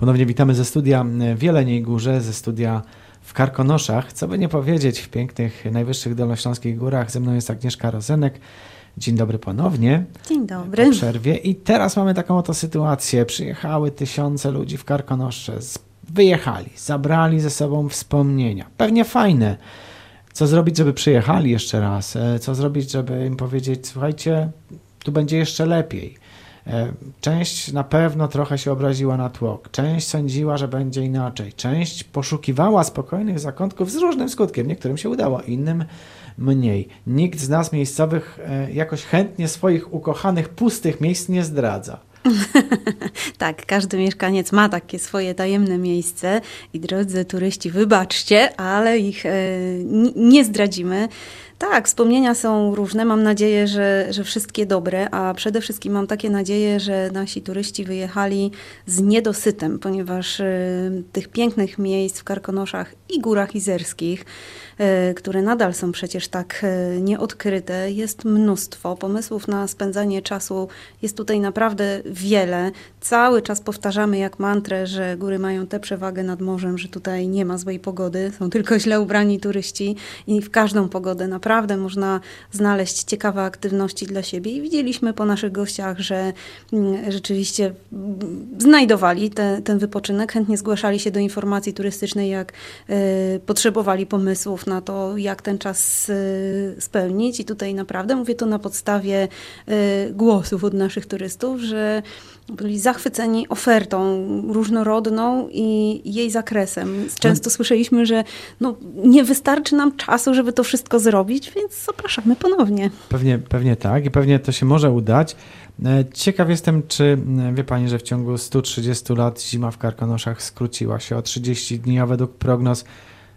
Ponownie witamy ze studia w Jeleniej Górze, ze studia w Karkonoszach. Co by nie powiedzieć, w pięknych, najwyższych dolnośląskich górach. Ze mną jest Agnieszka Rozenek. Dzień dobry ponownie. Dzień dobry. Po przerwie. I teraz mamy taką oto sytuację. Przyjechały tysiące ludzi w Karkonosze. Wyjechali, zabrali ze sobą wspomnienia. Pewnie fajne. Co zrobić, żeby przyjechali jeszcze raz? E, co zrobić, żeby im powiedzieć, słuchajcie, tu będzie jeszcze lepiej. E, część na pewno trochę się obraziła na tłok, część sądziła, że będzie inaczej, część poszukiwała spokojnych zakątków z różnym skutkiem. Niektórym się udało, innym mniej. Nikt z nas miejscowych e, jakoś chętnie swoich ukochanych, pustych miejsc nie zdradza. tak, każdy mieszkaniec ma takie swoje tajemne miejsce i drodzy turyści, wybaczcie, ale ich e, nie zdradzimy. Tak, wspomnienia są różne. Mam nadzieję, że, że wszystkie dobre, a przede wszystkim mam takie nadzieje, że nasi turyści wyjechali z niedosytem, ponieważ y, tych pięknych miejsc w Karkonoszach i Górach Izerskich E, które nadal są przecież tak e, nieodkryte. Jest mnóstwo pomysłów na spędzanie czasu, jest tutaj naprawdę wiele. Cały czas powtarzamy jak mantrę, że góry mają tę przewagę nad morzem, że tutaj nie ma złej pogody, są tylko źle ubrani turyści i w każdą pogodę naprawdę można znaleźć ciekawe aktywności dla siebie. I widzieliśmy po naszych gościach, że mm, rzeczywiście mm, znajdowali te, ten wypoczynek, chętnie zgłaszali się do informacji turystycznej, jak y, potrzebowali pomysłów na to, jak ten czas y, spełnić. I tutaj naprawdę mówię to na podstawie y, głosów od naszych turystów, że byli zachwyceni ofertą różnorodną i jej zakresem. Często słyszeliśmy, że no, nie wystarczy nam czasu, żeby to wszystko zrobić, więc zapraszamy ponownie. Pewnie, pewnie tak i pewnie to się może udać. E, ciekaw jestem, czy wie Pani, że w ciągu 130 lat zima w Karkonoszach skróciła się o 30 dni, a według prognoz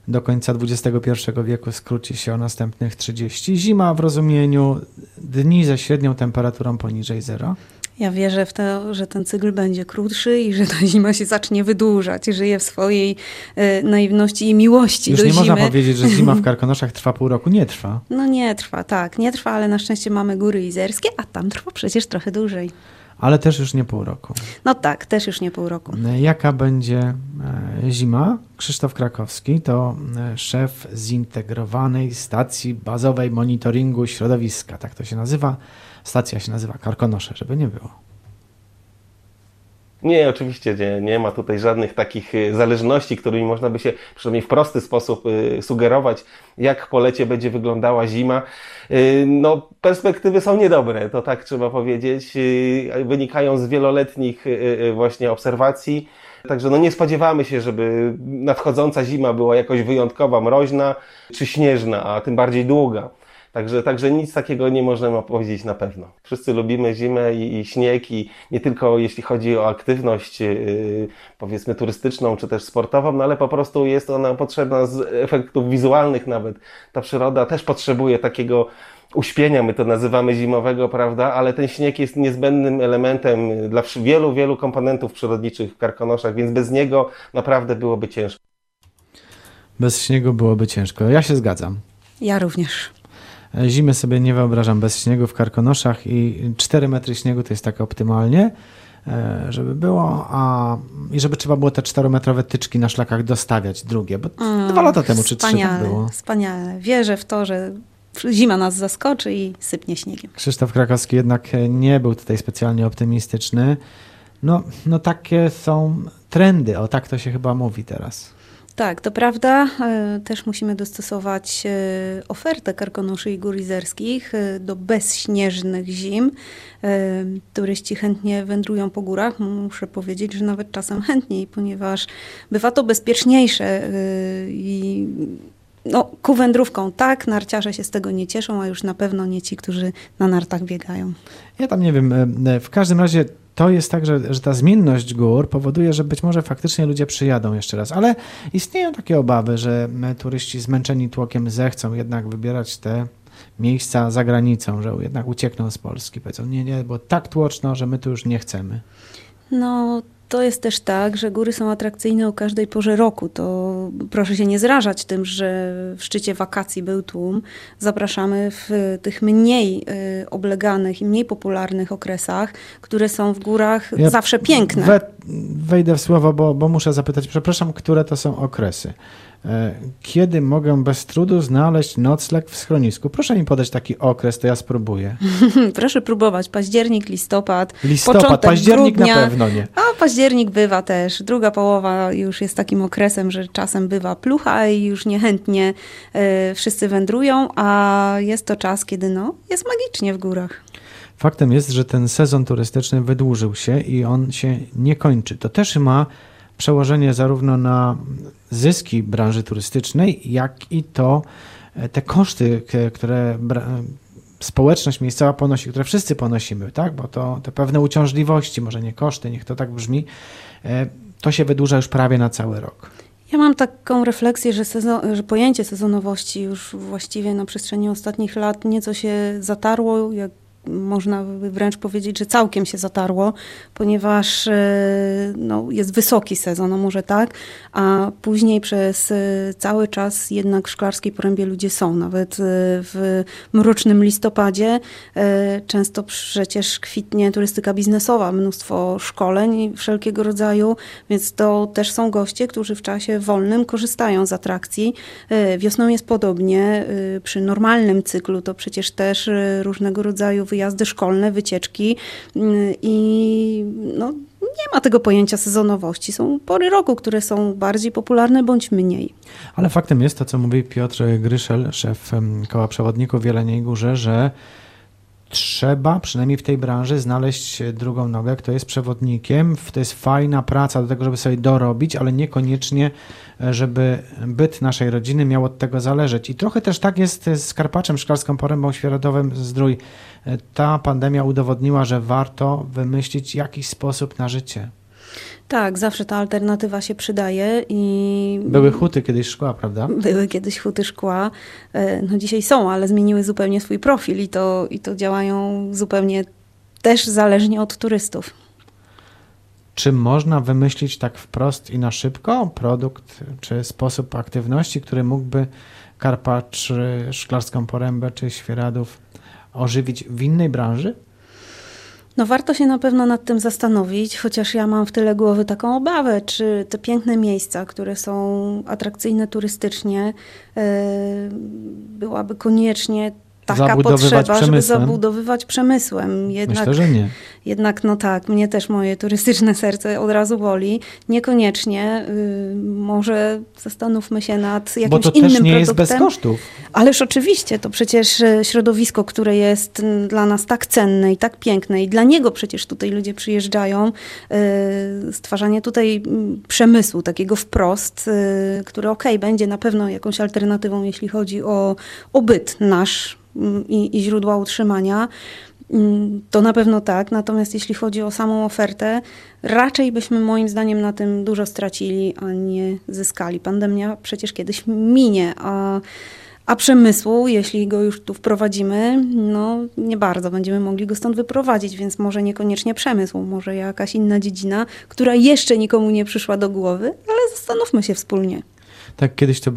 do końca XXI wieku skróci się o następnych 30. Zima w rozumieniu dni ze średnią temperaturą poniżej zera. Ja wierzę w to, że ten cykl będzie krótszy i że ta zima się zacznie wydłużać. Żyję w swojej e, naiwności i miłości Już do nie zimy. można powiedzieć, że zima w Karkonoszach trwa pół roku. Nie trwa. No nie trwa, tak. Nie trwa, ale na szczęście mamy góry izerskie, a tam trwa przecież trochę dłużej. Ale też już nie pół roku. No tak, też już nie pół roku. Jaka będzie e, zima? Krzysztof Krakowski to e, szef zintegrowanej stacji bazowej monitoringu środowiska. Tak to się nazywa. Stacja się nazywa Karkonosze, żeby nie było. Nie, oczywiście nie, nie ma tutaj żadnych takich y, zależności, którymi można by się przynajmniej w prosty sposób y, sugerować, jak po lecie będzie wyglądała zima. Y, no, perspektywy są niedobre, to tak trzeba powiedzieć. Wynikają z wieloletnich właśnie obserwacji. Także no nie spodziewamy się, żeby nadchodząca zima była jakoś wyjątkowa, mroźna czy śnieżna, a tym bardziej długa. Także, także nic takiego nie możemy powiedzieć na pewno. Wszyscy lubimy zimę i, i śnieg i nie tylko jeśli chodzi o aktywność yy, powiedzmy turystyczną czy też sportową, no ale po prostu jest ona potrzebna z efektów wizualnych nawet. Ta przyroda też potrzebuje takiego uśpienia, my to nazywamy zimowego, prawda, ale ten śnieg jest niezbędnym elementem dla wielu, wielu komponentów przyrodniczych w Karkonoszach, więc bez niego naprawdę byłoby ciężko. Bez śniegu byłoby ciężko. Ja się zgadzam. Ja również. Zimy sobie nie wyobrażam bez śniegu w Karkonoszach i 4 metry śniegu to jest tak optymalnie, e, żeby było, a i żeby trzeba było te 4-metrowe tyczki na szlakach dostawiać drugie, bo mm, dwa lata temu czy trzy tak było. Wspaniale. Wierzę w to, że zima nas zaskoczy i sypnie śniegiem. Krzysztof Krakowski jednak nie był tutaj specjalnie optymistyczny. No, no takie są trendy, o tak to się chyba mówi teraz. Tak, to prawda. E, też musimy dostosować e, ofertę karkonoszy i gór izerskich e, do bezśnieżnych zim. Turyści chętnie wędrują po górach. Muszę powiedzieć, że nawet czasem chętniej, ponieważ bywa to bezpieczniejsze i no, ku wędrówką tak, narciarze się z tego nie cieszą, a już na pewno nie ci, którzy na nartach biegają. Ja tam nie wiem, w każdym razie to jest tak, że, że ta zmienność gór powoduje, że być może faktycznie ludzie przyjadą jeszcze raz, ale istnieją takie obawy, że turyści zmęczeni tłokiem zechcą jednak wybierać te miejsca za granicą, że jednak uciekną z Polski. Powiedzą, nie, nie, bo tak tłoczno, że my tu już nie chcemy. No, to jest też tak, że góry są atrakcyjne o każdej porze roku. To proszę się nie zrażać tym, że w szczycie wakacji był tłum. Zapraszamy w tych mniej y, obleganych i mniej popularnych okresach, które są w górach ja zawsze piękne. We, wejdę w słowo, bo, bo muszę zapytać, przepraszam, które to są okresy? E, kiedy mogę bez trudu znaleźć nocleg w schronisku? Proszę mi podać taki okres, to ja spróbuję. Proszę próbować. Październik, listopad. Listopad, październik grudnia, na pewno nie. A październik bywa też. Druga połowa już jest takim okresem, że czasem bywa plucha i już niechętnie y, wszyscy wędrują, a jest to czas, kiedy no, jest magicznie w górach. Faktem jest, że ten sezon turystyczny wydłużył się i on się nie kończy. To też ma przełożenie zarówno na zyski branży turystycznej, jak i to e, te koszty, które społeczność miejscowa ponosi, które wszyscy ponosimy, tak? bo to te pewne uciążliwości, może nie koszty, niech to tak brzmi, e, to się wydłuża już prawie na cały rok. Ja mam taką refleksję, że, sezon, że pojęcie sezonowości już właściwie na przestrzeni ostatnich lat nieco się zatarło, jak można by wręcz powiedzieć, że całkiem się zatarło, ponieważ e, no, jest wysoki sezon, no może tak, a później przez e, cały czas jednak w Szklarskiej Porębie ludzie są. Nawet e, w mrocznym listopadzie często przecież kwitnie turystyka biznesowa, mnóstwo szkoleń wszelkiego rodzaju, więc to też są goście, którzy w czasie wolnym korzystają z atrakcji. Wiosną jest podobnie. Przy normalnym cyklu to przecież też różnego rodzaju wyjazdy szkolne, wycieczki mm, i no, nie ma tego pojęcia sezonowości. Są pory roku, które są bardziej popularne bądź mniej. Ale faktem jest to, co mówi Piotr Gryszel, szef koła przewodników w Jeleniej Górze, że trzeba przynajmniej w tej branży znaleźć drugą nogę, kto jest przewodnikiem. To jest fajna praca do tego, żeby sobie dorobić, ale niekoniecznie, żeby byt naszej rodziny miał od tego zależeć. I trochę też tak jest z Karpaczem, Szklarską Porębą, Świerodowym Zdrój. Ta pandemia udowodniła, że warto wymyślić jakiś sposób na życie. Tak, zawsze ta alternatywa się przydaje i... Były huty kiedyś szkła, prawda? Były kiedyś huty szkła. E, no dzisiaj są, ale zmieniły zupełnie swój profil i to, i to działają zupełnie też zależnie od turystów. Czy można wymyślić tak wprost i na szybko produkt czy sposób aktywności, który mógłby Karpacz, Szklarską Porębę czy Świeradów ożywić w innej branży? No warto się na pewno nad tym zastanowić, chociaż ja mam w tyle głowy taką obawę, czy te piękne miejsca, które są atrakcyjne turystycznie, yy, byłaby koniecznie taka potrzeba, żeby zabudowywać przemysłem. Jednak, Myślę, że nie. Jednak no tak, mnie też moje turystyczne serce od razu boli. Niekoniecznie. Y, może zastanówmy się nad jakimś Bo to innym też nie produktem. jest bez kosztów. Ależ oczywiście, to przecież y, środowisko, które jest y, dla nas tak cenne i tak piękne i dla niego przecież tutaj ludzie przyjeżdżają. Stwarzanie tutaj mm, przemysłu takiego wprost, który okej, okay, będzie na pewno jakąś alternatywą, jeśli chodzi o, o byt nasz, i, i źródła utrzymania, mm, to na pewno tak. Natomiast jeśli chodzi o samą ofertę, raczej byśmy moim zdaniem na tym dużo stracili, a nie zyskali. Pandemia przecież kiedyś minie, a, a przemysłu, jeśli go już tu wprowadzimy, no nie bardzo będziemy mogli go stąd wyprowadzić, więc może niekoniecznie przemysł, może jakaś inna dziedzina, która jeszcze nikomu nie przyszła do głowy, ale zastanówmy się wspólnie. Tak, kiedyś to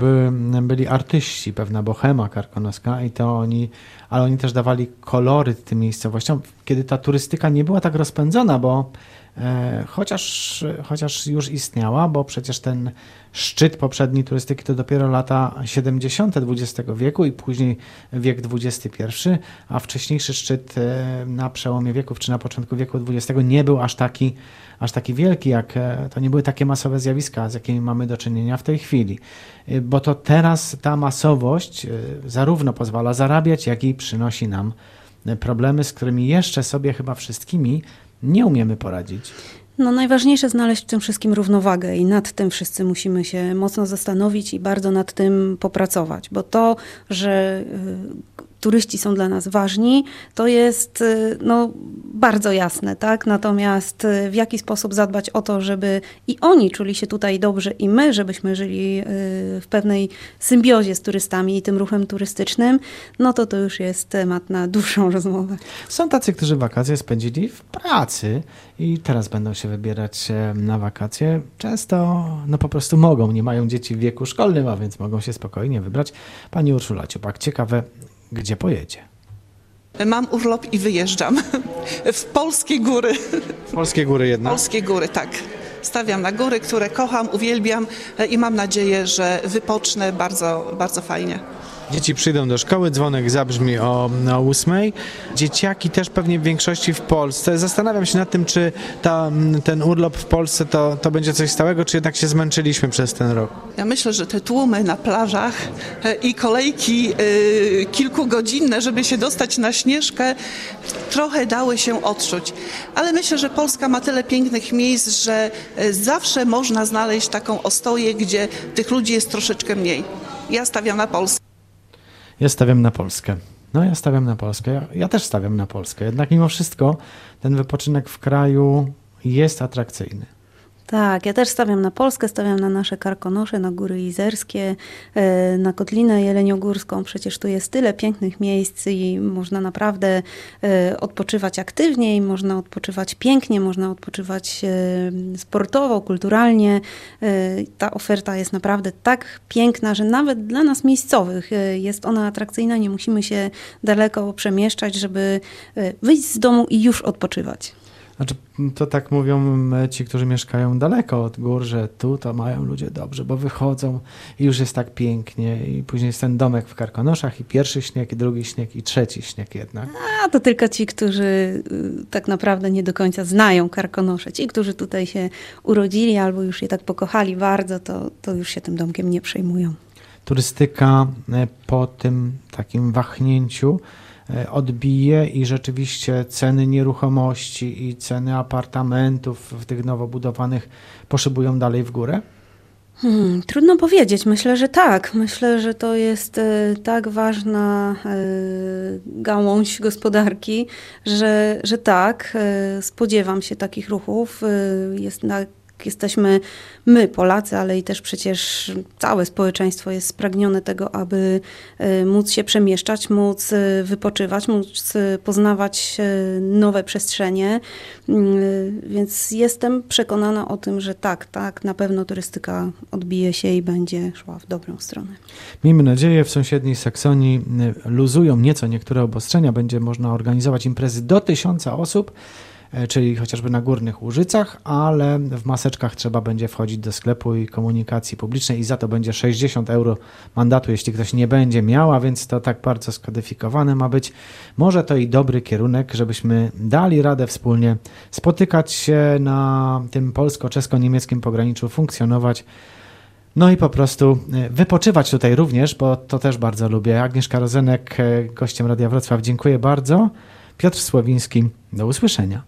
byli artyści, pewna bohema karkonoska i to oni, ale oni też dawali kolory tym miejscowościom, kiedy ta turystyka nie była tak rozpędzona, bo e, chociaż, chociaż już istniała, bo przecież ten szczyt poprzedniej turystyki to dopiero lata 70. XX wieku i później wiek XXI, a wcześniejszy szczyt e, na przełomie wieków czy na początku wieku XX nie był aż taki aż taki wielki, jak e, to nie były takie masowe zjawiska, z jakimi mamy do czynienia w tej chwili. Bo to teraz ta masowość zarówno pozwala zarabiać, jak i przynosi nam problemy, z którymi jeszcze sobie chyba wszystkimi nie umiemy poradzić. No najważniejsze znaleźć w tym wszystkim równowagę i nad tym wszyscy musimy się mocno zastanowić i bardzo nad tym popracować, bo to, że turyści są dla nas ważni, to jest y, no, bardzo jasne, tak? Natomiast y, w jaki sposób zadbać o to, żeby i oni czuli się tutaj dobrze i my, żebyśmy żyli y, w pewnej symbiozie z turystami i tym ruchem turystycznym, no to to już jest temat na dłuższą rozmowę. Są tacy, którzy wakacje spędzili w pracy i teraz będą się wybierać e, na wakacje. Często no po prostu mogą, nie mają dzieci w wieku szkolnym, a więc mogą się spokojnie wybrać. Pani Urszula Ciupak, ciekawe, gdzie pojedzie? Mam urlop i wyjeżdżam w polskie góry. Polskie góry jednak. Polskie góry, tak. Stawiam na góry, które kocham, uwielbiam e, i mam nadzieję, że wypocznę bardzo, bardzo fajnie. Dzieci przyjdą do szkoły, dzwonek zabrzmi o, o. Dzieciaki też pewnie w większości w Polsce. Zastanawiam się nad tym, czy ta, ten urlop w Polsce to, to będzie coś stałego, czy jednak się zmęczyliśmy przez ten rok. Ja myślę, że te tłumy na plażach e, i kolejki e, kilkugodzinne, żeby się dostać na Śnieżkę, trochę dały się odczuć. Ale myślę, że Polska ma tyle pięknych miejsc, że e, zawsze można znaleźć taką ostoję, gdzie tych ludzi jest troszeczkę mniej. Ja stawiam na Polskę. Ja stawiam na Polskę. No, ja stawiam na Polskę. Ja, ja też stawiam na Polskę. Jednak mimo wszystko ten wypoczynek w kraju jest atrakcyjny. Tak, ja też stawiam na Polskę, stawiam na nasze karkonosze, na Góry Izerskie, e, na Kotlinę Jeleniogórską. Przecież tu jest tyle pięknych miejsc i można naprawdę e, odpoczywać aktywniej, można odpoczywać pięknie, można odpoczywać e, sportowo, kulturalnie. Ta oferta jest naprawdę tak piękna, że nawet dla nas miejscowych jest ona atrakcyjna. Nie musimy się daleko przemieszczać, żeby wyjść z domu i już odpoczywać. Znaczy, to tak mówią ci, którzy mieszkają daleko od gór, że tu to mają ludzie dobrze, bo wychodzą i już jest tak pięknie i później jest ten domek w Karkonoszach i pierwszy śnieg, i drugi śnieg, i trzeci śnieg jednak. A to tylko ci, którzy y, tak naprawdę nie do końca znają Karkonosze. Ci, którzy tutaj się urodzili albo już je tak pokochali bardzo, to, to już się tym domkiem nie przejmują. Turystyka e, po tym takim wahnięciu odbije i rzeczywiście ceny nieruchomości i ceny apartamentów w tych nowo budowanych poszybują dalej w górę? Hmm, trudno powiedzieć. Myślę, że tak. Myślę, że to jest e, tak ważna e, gałąź gospodarki, że, że tak. Spodziewam się takich ruchów. Jest na jesteśmy my, Polacy, ale i też przecież całe społeczeństwo jest spragnione tego, aby e, móc się przemieszczać, móc e, wypoczywać, móc e, poznawać nowe przestrzenie. Mm, więc jestem przekonana o tym, że tak, tak, na pewno turystyka odbije się i będzie szła w dobrą stronę. Miejmy nadzieję, w sąsiedniej Saksonii luzują nieco niektóre obostrzenia, będzie można organizować imprezy do tysiąca osób. E, czyli chociażby na górnych Łużycach, ale w maseczkach trzeba będzie wchodzić do sklepu i komunikacji publicznej i za to będzie 60 euro mandatu, jeśli ktoś nie będzie miał, a więc to tak bardzo skodyfikowane ma być. Może to i dobry kierunek, żebyśmy dali radę wspólnie spotykać się na tym polsko-czesko-niemieckim pograniczu, funkcjonować. No i po prostu e, wypoczywać tutaj również, bo to też bardzo lubię. Agnieszka Rozenek, e, gościem Radia Wrocław, dziękuję bardzo. Piotr Sławiński, do usłyszenia.